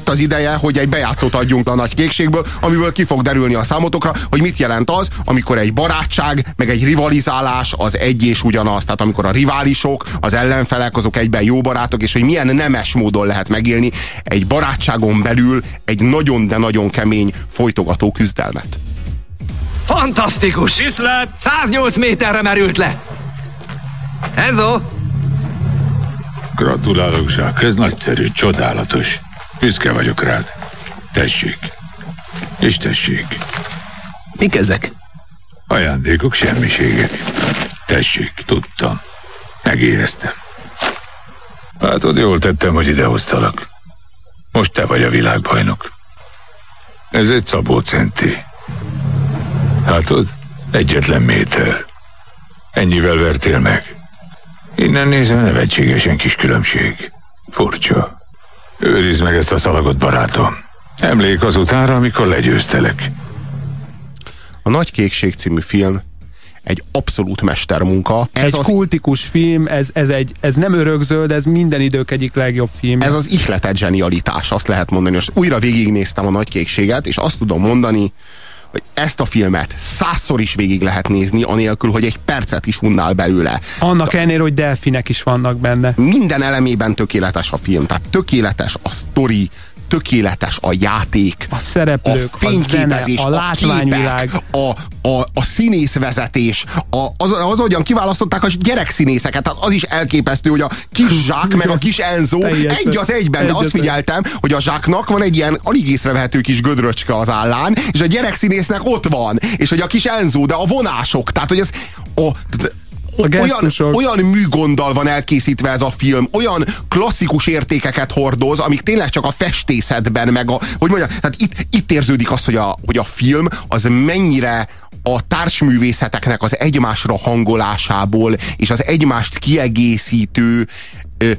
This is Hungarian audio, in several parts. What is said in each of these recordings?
itt az ideje, hogy egy bejátszót adjunk a nagy kékségből, amiből ki fog derülni a számotokra, hogy mit jelent az, amikor egy barátság, meg egy rivalizálás az egy és ugyanaz. Tehát amikor a riválisok, az ellenfelek, azok egyben jó barátok, és hogy milyen nemes módon lehet megélni egy barátságon belül egy nagyon, de nagyon kemény folytogató küzdelmet. Fantasztikus! Viszlát! 108 méterre merült le! Enzo! Gratulálok, Zsák, ez nagyszerű, csodálatos. Büszke vagyok rád. Tessék. És tessék. Mik ezek? Ajándékok semmiségek. Tessék, tudtam. Megéreztem. Látod, jól tettem, hogy idehoztalak. Most te vagy a világbajnok. Ez egy Szabó Centi. Látod? Egyetlen méter. Ennyivel vertél meg. Innen nézve nevetségesen kis különbség. Furcsa. Őrizd meg ezt a szalagot, barátom. Emlék azutára, amikor legyőztelek. A Nagy Kékség című film egy abszolút mestermunka. Ez egy az kultikus film, ez, ez, egy, ez nem örökzöld, ez minden idők egyik legjobb film. Ez az ihletet zsenialitás, azt lehet mondani. Most újra végignéztem a Nagy Kékséget, és azt tudom mondani, hogy ezt a filmet százszor is végig lehet nézni, anélkül, hogy egy percet is unnál belőle. Annak ellenére, hogy delfinek is vannak benne. Minden elemében tökéletes a film, tehát tökéletes a sztori, tökéletes a játék, a szereplők, a fényképezés, a, zene, a látványvilág, a, a, a színészvezetés, a, az, az, ahogyan kiválasztották a gyerekszínészeket, tehát az is elképesztő, hogy a kis zsák meg a kis Enzo Teljesen. egy az egyben, de azt figyeltem, hogy a zsáknak van egy ilyen alig észrevehető kis gödröcske az állán, és a gyerekszínésznek ott van, és hogy a kis Enzo, de a vonások, tehát hogy ez a, olyan, olyan műgonddal van elkészítve ez a film, olyan klasszikus értékeket hordoz, amik tényleg csak a festészetben, meg a, hogy mondjam, tehát itt, itt érződik az, hogy a, hogy a film az mennyire a társművészeteknek az egymásra hangolásából és az egymást kiegészítő ö,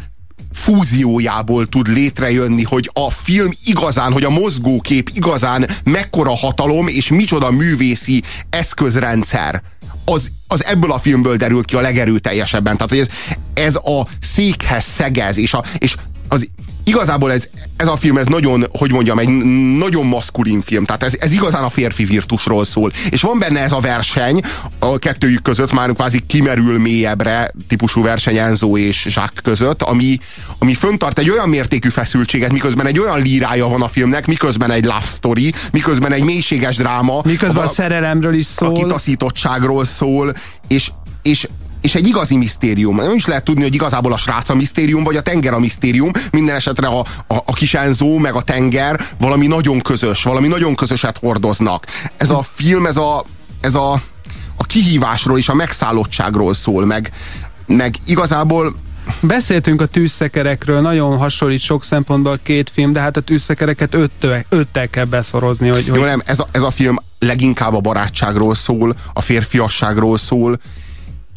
fúziójából tud létrejönni, hogy a film igazán, hogy a mozgókép igazán mekkora hatalom és micsoda művészi eszközrendszer. Az, az ebből a filmből derül ki a legerőteljesebben. Tehát, hogy ez, ez a székhez szegez, és, a, és az igazából ez, ez a film, ez nagyon, hogy mondjam, egy nagyon maszkulin film, tehát ez, ez igazán a férfi virtusról szól. És van benne ez a verseny a kettőjük között, már kvázi kimerül mélyebbre típusú verseny Enzo és Jacques között, ami, ami föntart egy olyan mértékű feszültséget, miközben egy olyan lírája van a filmnek, miközben egy love story, miközben egy mélységes dráma. Miközben a, a szerelemről is szól. A kitaszítottságról szól, és, és és egy igazi misztérium. Nem is lehet tudni, hogy igazából a srác a misztérium, vagy a tenger a misztérium. Minden esetre a, a, a kis Enzo, meg a tenger valami nagyon közös, valami nagyon közöset hordoznak. Ez a film, ez a, ez a, a kihívásról és a megszállottságról szól, meg, meg igazából Beszéltünk a tűzszekerekről, nagyon hasonlít sok szempontból a két film, de hát a tűzszekereket öttel, öttel kell beszorozni. Hogy, Jó, hogy... nem, ez a, ez a film leginkább a barátságról szól, a férfiasságról szól,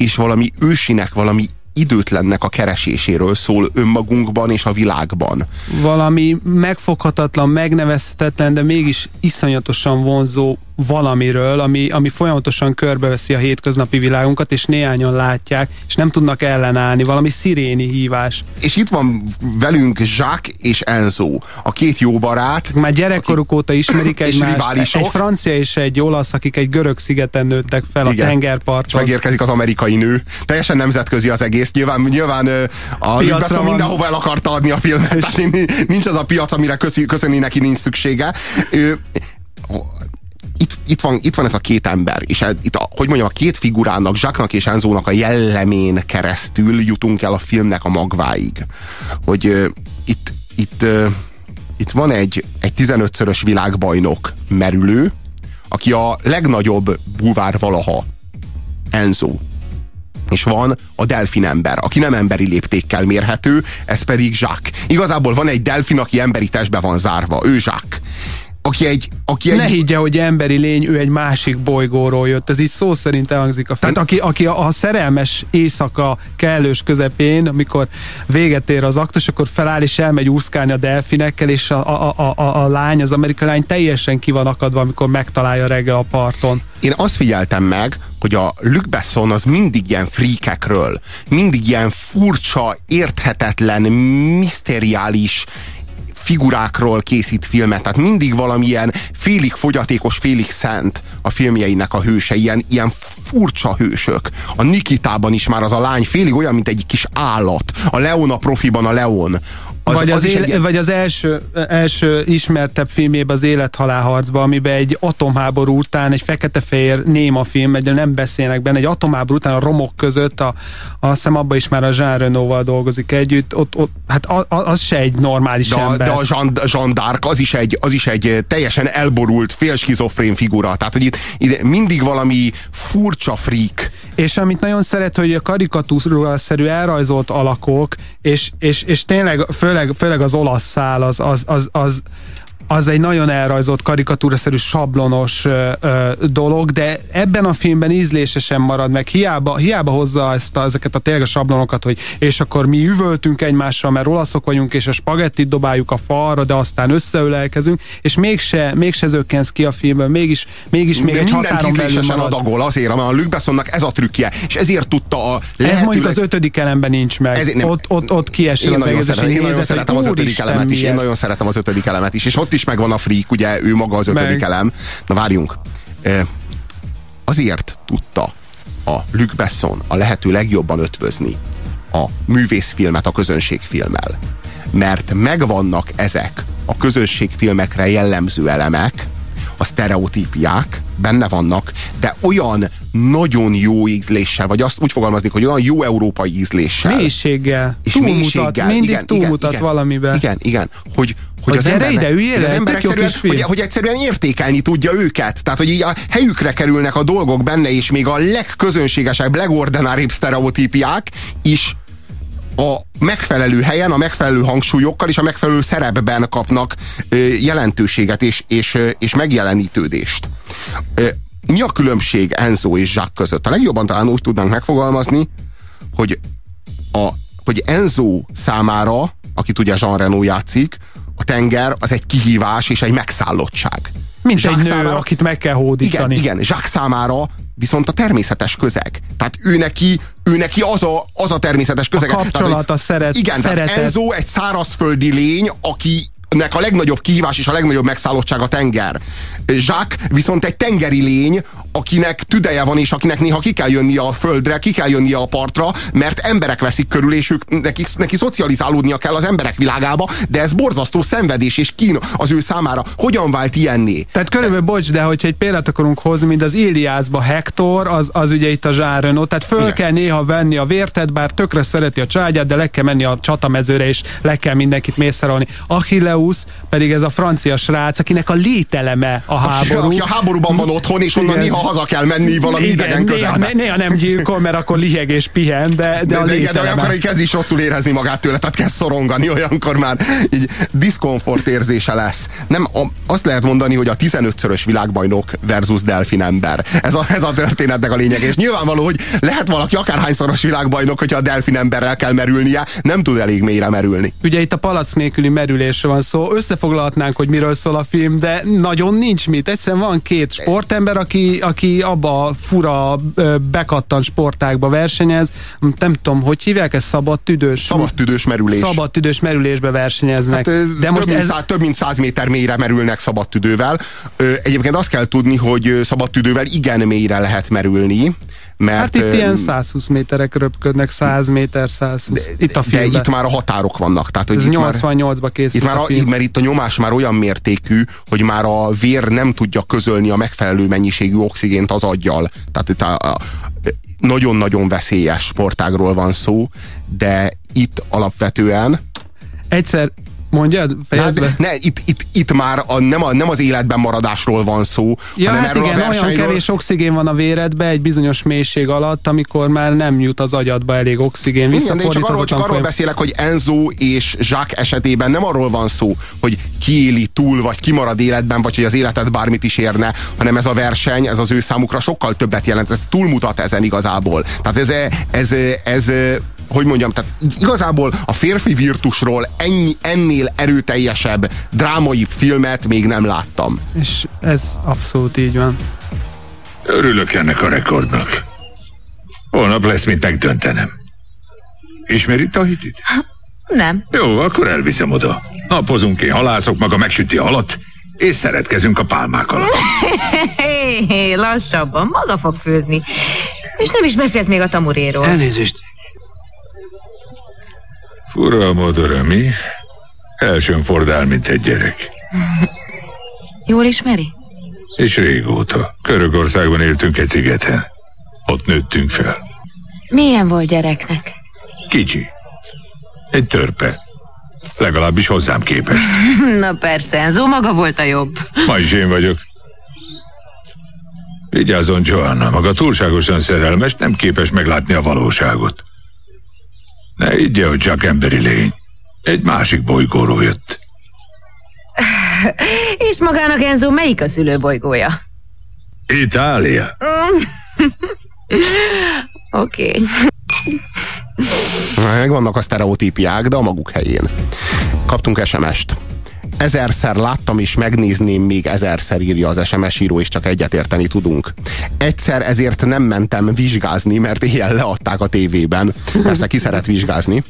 és valami ősinek, valami időtlennek a kereséséről szól önmagunkban és a világban. Valami megfoghatatlan, megnevezhetetlen, de mégis iszonyatosan vonzó valamiről, ami, ami folyamatosan körbeveszi a hétköznapi világunkat, és néhányan látják, és nem tudnak ellenállni, valami sziréni hívás. És itt van velünk Jacques és Enzo, a két jó barát. Már gyerekkoruk óta ismerik egymást. Egy francia és egy olasz, akik egy görög szigeten nőttek fel Igen. a tengerparton. És megérkezik az amerikai nő. Teljesen nemzetközi az egész. Nyilván, nyilván a Piacra mindenhova el akarta adni a filmet. Tehát nincs az a piac, amire köszöni neki nincs szüksége. Itt, itt, van, itt van ez a két ember, és itt, a, hogy mondjam, a két figurának, Zsáknak és Enzónak a jellemén keresztül jutunk el a filmnek a magváig. Hogy uh, itt, itt, uh, itt van egy, egy 15-szörös világbajnok merülő, aki a legnagyobb búvár valaha, Enzo. És van a delfin ember, aki nem emberi léptékkel mérhető, ez pedig Jacques. Igazából van egy delfin, aki emberi testbe van zárva, ő Jacques aki egy... Aki egy... Ne higgye, hogy emberi lény, ő egy másik bolygóról jött. Ez így szó szerint elhangzik a film. Tehát aki, aki a, a szerelmes éjszaka kellős közepén, amikor véget ér az aktus, akkor feláll és elmegy úszkálni a delfinekkel, és a, a, a, a, a lány, az amerikai lány teljesen ki van akadva, amikor megtalálja reggel a parton. Én azt figyeltem meg, hogy a Luc Besson az mindig ilyen fríkekről, mindig ilyen furcsa, érthetetlen, miszteriális figurákról készít filmet, tehát mindig valamilyen félig fogyatékos, félig szent a filmjeinek a hőse, ilyen, ilyen furcsa hősök. A Nikitában is már az a lány félig olyan, mint egy kis állat. A Leona profiban a Leon. Az, vagy, az, az éle, egy... vagy az első, első ismertebb filmjében az Élethalálharcban, amiben egy atomháború után, egy fekete-fehér néma film, egy nem beszélnek benne, egy atomháború után a romok között, a, azt hiszem abban is már a Jean Reno-val dolgozik együtt, ott, ott, hát az, az se egy normális de, ember. De a Jean, Jean d'Arc az is, egy, az is egy teljesen elborult, félskizofrén figura. Tehát, hogy itt, itt mindig valami furcsa freak. És amit nagyon szeret, hogy a karikatúra-szerű elrajzolt alakok, és, és, és tényleg főleg, főleg az olasz szál az, az, az, az az egy nagyon elrajzolt, karikatúraszerű, sablonos ö, ö, dolog, de ebben a filmben ízlésesen marad meg. Hiába, hiába hozza ezt a, ezeket a tényleg a sablonokat, hogy és akkor mi üvöltünk egymással, mert olaszok vagyunk, és a spagettit dobáljuk a falra, de aztán összeölelkezünk, és mégse, mégse zökkensz ki a filmben, mégis, mégis még egy határon belül marad. adagol azért, mert a Luc Bessonnak ez a trükkje, és ezért tudta a lehetőleg... Ez mondjuk az ötödik elemben nincs meg. Ez, nem, ott, ott, ott kiesel az egész, szeretem, én nagyon szeretem az ötödik elemet is, én nagyon szeretem az ötödik elemet is, és ott is is megvan a freak, ugye ő maga az ötödik Meg. elem. Na várjunk. Azért tudta a Luc Besson a lehető legjobban ötvözni a művészfilmet a közönségfilmmel. Mert megvannak ezek a közönségfilmekre jellemző elemek, a sztereotípiák benne vannak, de olyan nagyon jó ízléssel, vagy azt úgy fogalmaznék, hogy olyan jó európai ízléssel. Mélységgel. És túlmutat, mélységgel. mindig igen, túlmutat igen, valamiben. Igen, igen, hogy, hogy, az ember, ide, üljél, hogy az ember egyszerűen, hogy, hogy egyszerűen értékelni tudja őket. Tehát, hogy így a helyükre kerülnek a dolgok benne, és még a legközönségesebb, legordináribb sztereotípiák is a megfelelő helyen, a megfelelő hangsúlyokkal és a megfelelő szerepben kapnak jelentőséget és, és, és megjelenítődést. Mi a különbség Enzo és Jacques között? A legjobban talán úgy tudnánk megfogalmazni, hogy, a, hogy Enzo számára, akit ugye Jean Reno játszik, tenger az egy kihívás és egy megszállottság. Mint Jacques egy nő, számára, akit meg kell hódítani. Igen, igen, Jacques számára viszont a természetes közeg. Tehát ő neki, ő neki az, a, az a természetes közeg. A kapcsolat, tehát, a szeret, Igen, szeretet. tehát Enzo egy szárazföldi lény, aki nek a legnagyobb kihívás és a legnagyobb megszállottság a tenger. Jacques viszont egy tengeri lény, akinek tüdeje van, és akinek néha ki kell jönnie a földre, ki kell jönnie a partra, mert emberek veszik körül, és ők, neki, neki szocializálódnia kell az emberek világába, de ez borzasztó szenvedés és kín az ő számára. Hogyan vált ilyenné? Tehát körülbelül, bocs, de hogyha egy példát akarunk hozni, mint az Iliászba Hector, az, az ugye itt a zsárönó, tehát föl Igen. kell néha venni a vértet, bár tökre szereti a családját, de le kell menni a csatamezőre, és le kell mindenkit mészárolni. Achilleus pedig ez a francia srác, akinek a lételeme a háború. Aki, aki a háborúban van otthon, és onnan igen. néha haza kell menni valami igen, idegen közelbe. Néha, néha nem gyilkol, mert akkor liheg és pihen, de, de, de, a de, igen, de olyankor kezd is rosszul érezni magát tőle, tehát kezd szorongani, olyankor már így diszkomfort érzése lesz. Nem, a, azt lehet mondani, hogy a 15-szörös világbajnok versus delfin ember. Ez a, ez a történetnek a lényeg. És nyilvánvaló, hogy lehet valaki akárhányszoros világbajnok, hogyha a delfin emberrel kell merülnie, nem tud elég mélyre merülni. Ugye itt a palac nélküli merülésről van szó. Összefoglalhatnánk, hogy miről szól a film, de nagyon nincs mit. Egyszerűen van két sportember, aki, aki abba a fura bekattant sportákba versenyez. Nem tudom, hogy hívják ezt szabad tüdős? Szabad tüdős merülés. Szabad tüdős merülésbe versenyeznek. Hát, de most több, ez... mint száz, több mint száz méter mélyre merülnek szabad tüdővel. Egyébként azt kell tudni, hogy szabad tüdővel igen mélyre lehet merülni. Mert, hát itt ilyen 120 méterek röpködnek, 100 méter, 120. De, itt a filmben. De itt már a határok vannak. Tehát, hogy Ez 88-ba készült itt már a, a Mert itt a nyomás már olyan mértékű, hogy már a vér nem tudja közölni a megfelelő mennyiségű oxigént az aggyal. Tehát itt a, a, nagyon-nagyon veszélyes sportágról van szó, de itt alapvetően Egyszer Mondjad, fejezd hát, ne, itt, itt, itt már a, nem, a, nem az életben maradásról van szó, ja, hanem hát igen, a versenyről... olyan kevés oxigén van a véredbe egy bizonyos mélység alatt, amikor már nem jut az agyadba elég oxigén. Igen, de csak arról, csak arról beszélek, hogy Enzo és Jacques esetében nem arról van szó, hogy kiéli túl, vagy kimarad életben, vagy hogy az életet bármit is érne, hanem ez a verseny, ez az ő számukra sokkal többet jelent, ez túlmutat ezen igazából. Tehát ez, ez, ez, ez hogy mondjam, tehát igazából a férfi virtusról ennyi, ennél erőteljesebb, drámai filmet még nem láttam. És ez abszolút így van. Örülök ennek a rekordnak. Holnap lesz, mint megdöntenem. Ismeri Tahitit? Nem. Jó, akkor elviszem oda. Napozunk, én halászok, maga megsüti a halat, és szeretkezünk a pálmák alatt. Lassabban, maga fog főzni. És nem is beszélt még a tamuréról. Elnézést. Fura a modora, mi? Elsőn fordál, mint egy gyerek. Jól ismeri? És régóta. Körögországban éltünk egy szigeten. Ott nőttünk fel. Milyen volt gyereknek? Kicsi. Egy törpe. Legalábbis hozzám képest. Na persze, Enzo maga volt a jobb. Ma is én vagyok. Vigyázzon, Joanna, maga túlságosan szerelmes, nem képes meglátni a valóságot. Ne higgye, hogy csak emberi lény. Egy másik bolygóról jött. És magának Enzo melyik a szülőbolygója? Itália. Oké. Okay. Vannak a sztereotípiák, de a maguk helyén. Kaptunk SMS-t ezerszer láttam és megnézném még ezerszer írja az SMS író, és csak egyetérteni tudunk. Egyszer ezért nem mentem vizsgázni, mert éjjel leadták a tévében. Persze ki szeret vizsgázni.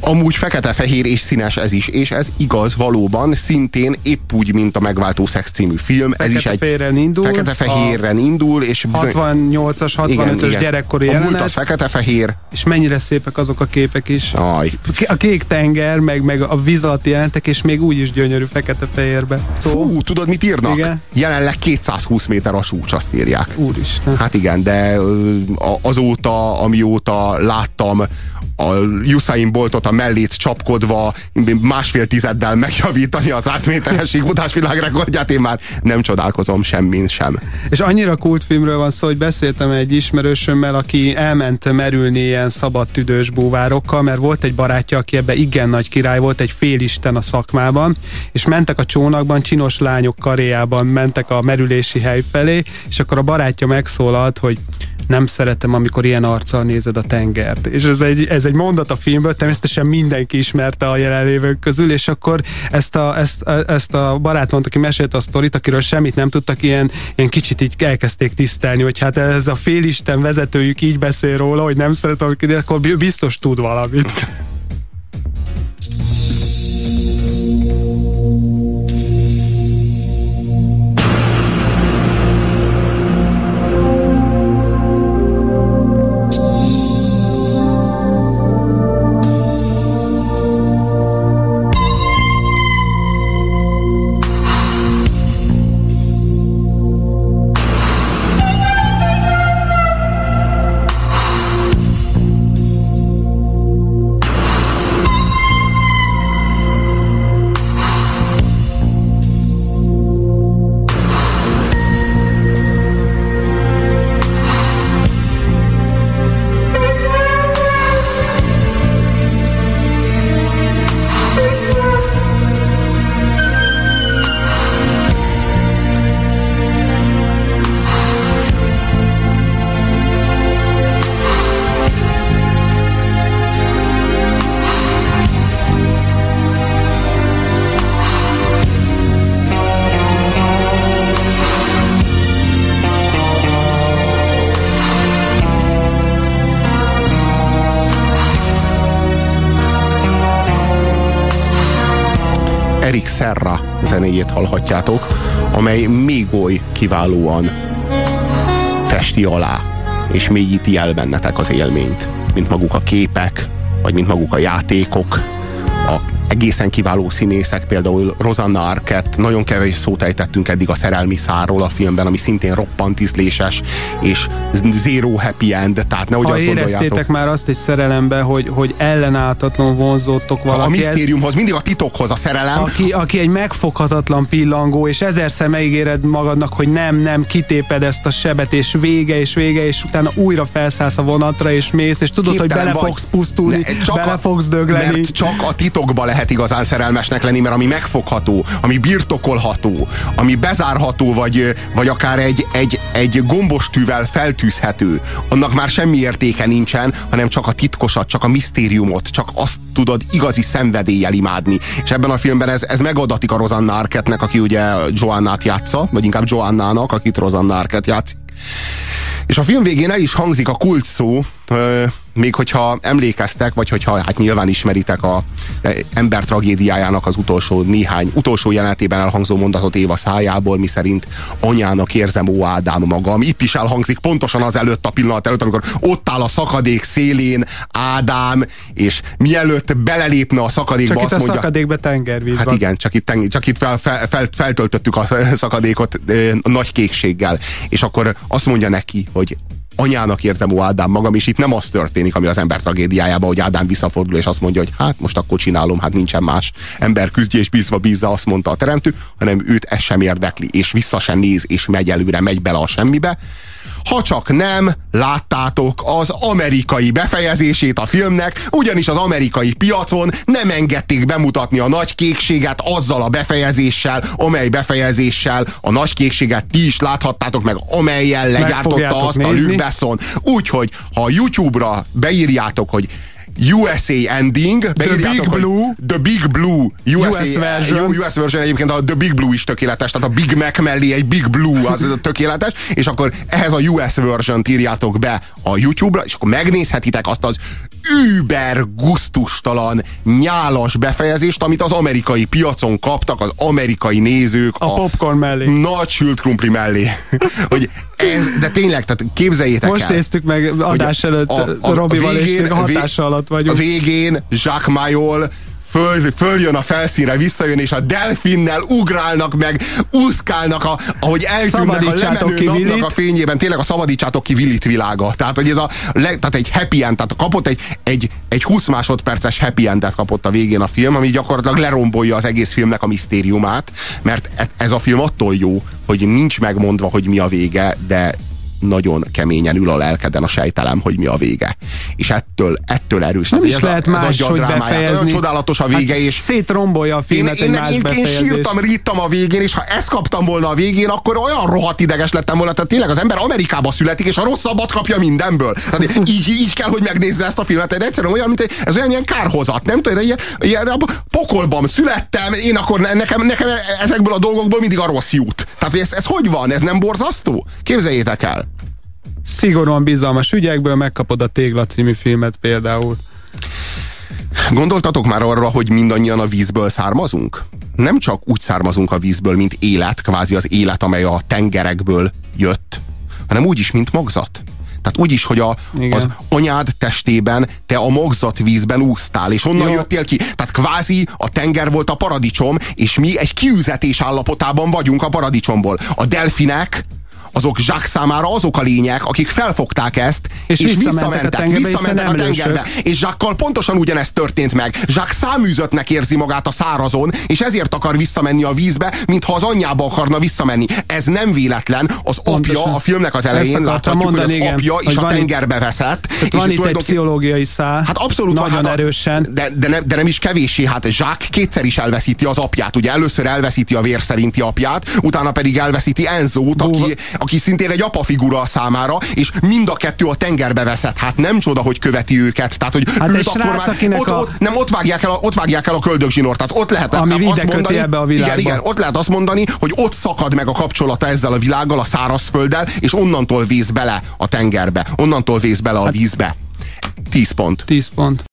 Amúgy fekete-fehér és színes ez is, és ez igaz valóban, szintén épp úgy, mint a Megváltó Szex című film. ez is egy indul. Fekete-fehéren indul, és 68-as, 65-ös gyerekkori jelenet. A múlt az fekete-fehér. És mennyire szépek azok a képek is. Aj. A kék tenger, meg, meg a víz alatti jelentek, és még úgy is gyönyörű fekete-fehérbe. Fú, tudod, mit írnak? Igen? Jelenleg 220 méter a súcs, azt írják. Úristen. Hát igen, de azóta, amióta láttam a Usain Boltot a mellét csapkodva másfél tizeddel megjavítani az 100 méteres világrekordját, én már nem csodálkozom semmin sem. És annyira kultfilmről van szó, hogy beszéltem egy ismerősömmel, aki elment merülni ilyen szabad tüdős búvárokkal, mert volt egy barátja, aki ebbe igen nagy király volt, egy félisten a szakmában, és mentek a csónakban, csinos lányok karéjában mentek a merülési hely felé, és akkor a barátja megszólalt, hogy nem szeretem, amikor ilyen arccal nézed a tengert. És ez egy, ez egy mondat a filmből, természetesen mindenki ismerte a jelenlévők közül, és akkor ezt a, ezt, ezt a barátomat, aki mesélte a sztorit, akiről semmit nem tudtak, ilyen, ilyen kicsit így elkezdték tisztelni, hogy hát ez a félisten vezetőjük így beszél róla, hogy nem szeretem, akkor biztos tud valamit. Zenéjét hallhatjátok, amely még oly kiválóan festi alá, és mélyíti el bennetek az élményt, mint maguk a képek, vagy mint maguk a játékok, egészen kiváló színészek, például Rosanna Arquette, nagyon kevés szót ejtettünk eddig a szerelmi szárról a filmben, ami szintén roppant ízléses, és zero happy end, tehát nehogy ha azt gondoljátok. már azt egy szerelembe, hogy, hogy ellenállhatatlan vonzódtok valaki. A misztériumhoz, mindig a titokhoz a szerelem. Aki, aki egy megfoghatatlan pillangó, és ezerszer megígéred magadnak, hogy nem, nem, kitéped ezt a sebet, és vége, és vége, és utána újra felszállsz a vonatra, és mész, és tudod, Képtelen hogy bele vagy. fogsz pusztulni, ne, csak bele a, fogsz dögleni. Mert csak a titokba lehet igazán szerelmesnek lenni, mert ami megfogható, ami birtokolható, ami bezárható, vagy, vagy akár egy, egy, egy gombostűvel feltűzhető, annak már semmi értéke nincsen, hanem csak a titkosat, csak a misztériumot, csak azt tudod igazi szenvedéllyel imádni. És ebben a filmben ez, ez megadatik a Rosanna Arquette-nek, aki ugye Joannát játsza, vagy inkább Joannának, akit Rosanna Arquette játszik. És a film végén el is hangzik a kult szó, még hogyha emlékeztek, vagy hogyha hát nyilván ismeritek a ember tragédiájának az utolsó néhány, utolsó jelenetében elhangzó mondatot Éva szájából, mi szerint anyának érzem, ó Ádám magam. Itt is elhangzik pontosan az előtt a pillanat előtt, amikor ott áll a szakadék szélén Ádám, és mielőtt belelépne a szakadékba, csak azt itt a mondja, szakadékbe tengervíz Hát van. igen, csak itt, csak itt fel, fel, fel, feltöltöttük a szakadékot ö, nagy kékséggel, és akkor azt mondja neki, hogy anyának érzem, ó Ádám magam, és itt nem az történik, ami az ember tragédiájában, hogy Ádám visszafordul, és azt mondja, hogy hát most akkor csinálom, hát nincsen más. Ember küzdje és bízva bízza, azt mondta a teremtő, hanem őt ez sem érdekli, és vissza sem néz, és megy előre, megy bele a semmibe. Ha csak nem láttátok az amerikai befejezését a filmnek, ugyanis az amerikai piacon nem engedték bemutatni a nagy kékséget azzal a befejezéssel, amely befejezéssel a nagy kékséget ti is láthattátok meg, amelyen legyártotta azt nézni. a Luke Besson. Úgyhogy, ha a YouTube-ra beírjátok, hogy USA Ending, The Big Blue. The Big Blue USA, US version. US version egyébként a The Big Blue is tökéletes, tehát a Big Mac mellé egy Big Blue az tökéletes, és akkor ehhez a US version írjátok be a YouTube-ra, és akkor megnézhetitek azt az über gusztustalan, nyálas befejezést, amit az amerikai piacon kaptak az amerikai nézők A popcorn mellé. nagy sült krumpli mellé. hogy ez, de tényleg, tehát képzeljétek Most el. néztük meg adás előtt a- a- Robival, és végén- a hatása alatt A vagyunk. végén Jacques Mayol föl, följön a felszínre, visszajön, és a delfinnel ugrálnak meg, úszkálnak, a, ahogy eltűnnek a lemenő ki napnak Willit. a fényében. Tényleg a szabadítsátok ki Willit világa. Tehát, hogy ez a, le, tehát egy happy end, tehát kapott egy, egy, egy 20 másodperces happy endet kapott a végén a film, ami gyakorlatilag lerombolja az egész filmnek a misztériumát, mert e- ez a film attól jó, hogy nincs megmondva, hogy mi a vége, de nagyon keményen ül a lelkeden a sejtelem, hogy mi a vége. És ettől, ettől erős. Nem is ez a- lehet ez a máshogy drámáját. befejezni. Olyan csodálatos a vége, hát és Szétrombolja a én, filmet én, más én, én befejezés. sírtam, ríttam a végén, és ha ezt kaptam volna a végén, akkor olyan rohadt ideges lettem volna. Tehát tényleg az ember Amerikába születik, és a rosszabbat kapja mindenből. Tehát így, így kell, hogy megnézze ezt a filmet. De egyszerűen olyan, mint egy, ez olyan ilyen kárhozat, nem tudom, ilyen, ilyen pokolban születtem, én akkor ne- nekem, nekem ezekből a dolgokból mindig a rossz jut. Tehát ez, ez hogy van? Ez nem borzasztó? Képzeljétek el. Szigorúan bizalmas ügyekből megkapod a Tégla című filmet például. Gondoltatok már arra, hogy mindannyian a vízből származunk? Nem csak úgy származunk a vízből, mint élet, kvázi az élet, amely a tengerekből jött, hanem úgy is, mint magzat. Tehát úgy is, hogy a, Igen. az anyád testében te a magzat vízben úsztál, és onnan Jó. jöttél ki. Tehát kvázi a tenger volt a paradicsom, és mi egy kiüzetés állapotában vagyunk a paradicsomból. A delfinek azok zsák számára azok a lények, akik felfogták ezt, És és, visszamentek a tengerbe, visszamentek a tengerbe. És Zsákkal pontosan ugyanezt történt meg. Zsák száműzöttnek érzi magát a szárazon, és ezért akar visszamenni a vízbe, mintha az anyjába akarna visszamenni. Ez nem véletlen. Az Pontosan. apja a filmnek az elején láthatjuk, mondani, hogy az igen, apja is a van tengerbe veszett. És van itt egy pszichológiai szál. Hát abszolút van, Nagyon hát a- erősen. De, de, nem, de nem is kevéssé, hát Zsák kétszer is elveszíti az apját. Ugye először elveszíti a vér szerinti apját, utána pedig elveszíti Enzót, aki, aki szintén egy apa figura a számára, és mind a kettő a tengerbe veszett. Hát nem csoda, hogy követi őket. Tehát, hogy Hát őt akkor srác, már, ott, a- ott, nem, ott vágják el a, ott vágják el a köldögzsinort. Tehát ott lehet Ami azt ide köti mondani, ebbe a igen, világba. igen, ott lehet azt mondani, hogy ott szakad meg a kapcsolata ezzel a világgal, a szárazfölddel, és onnantól vész bele a tengerbe, onnantól vész bele a vízbe. 10 pont. 10 pont.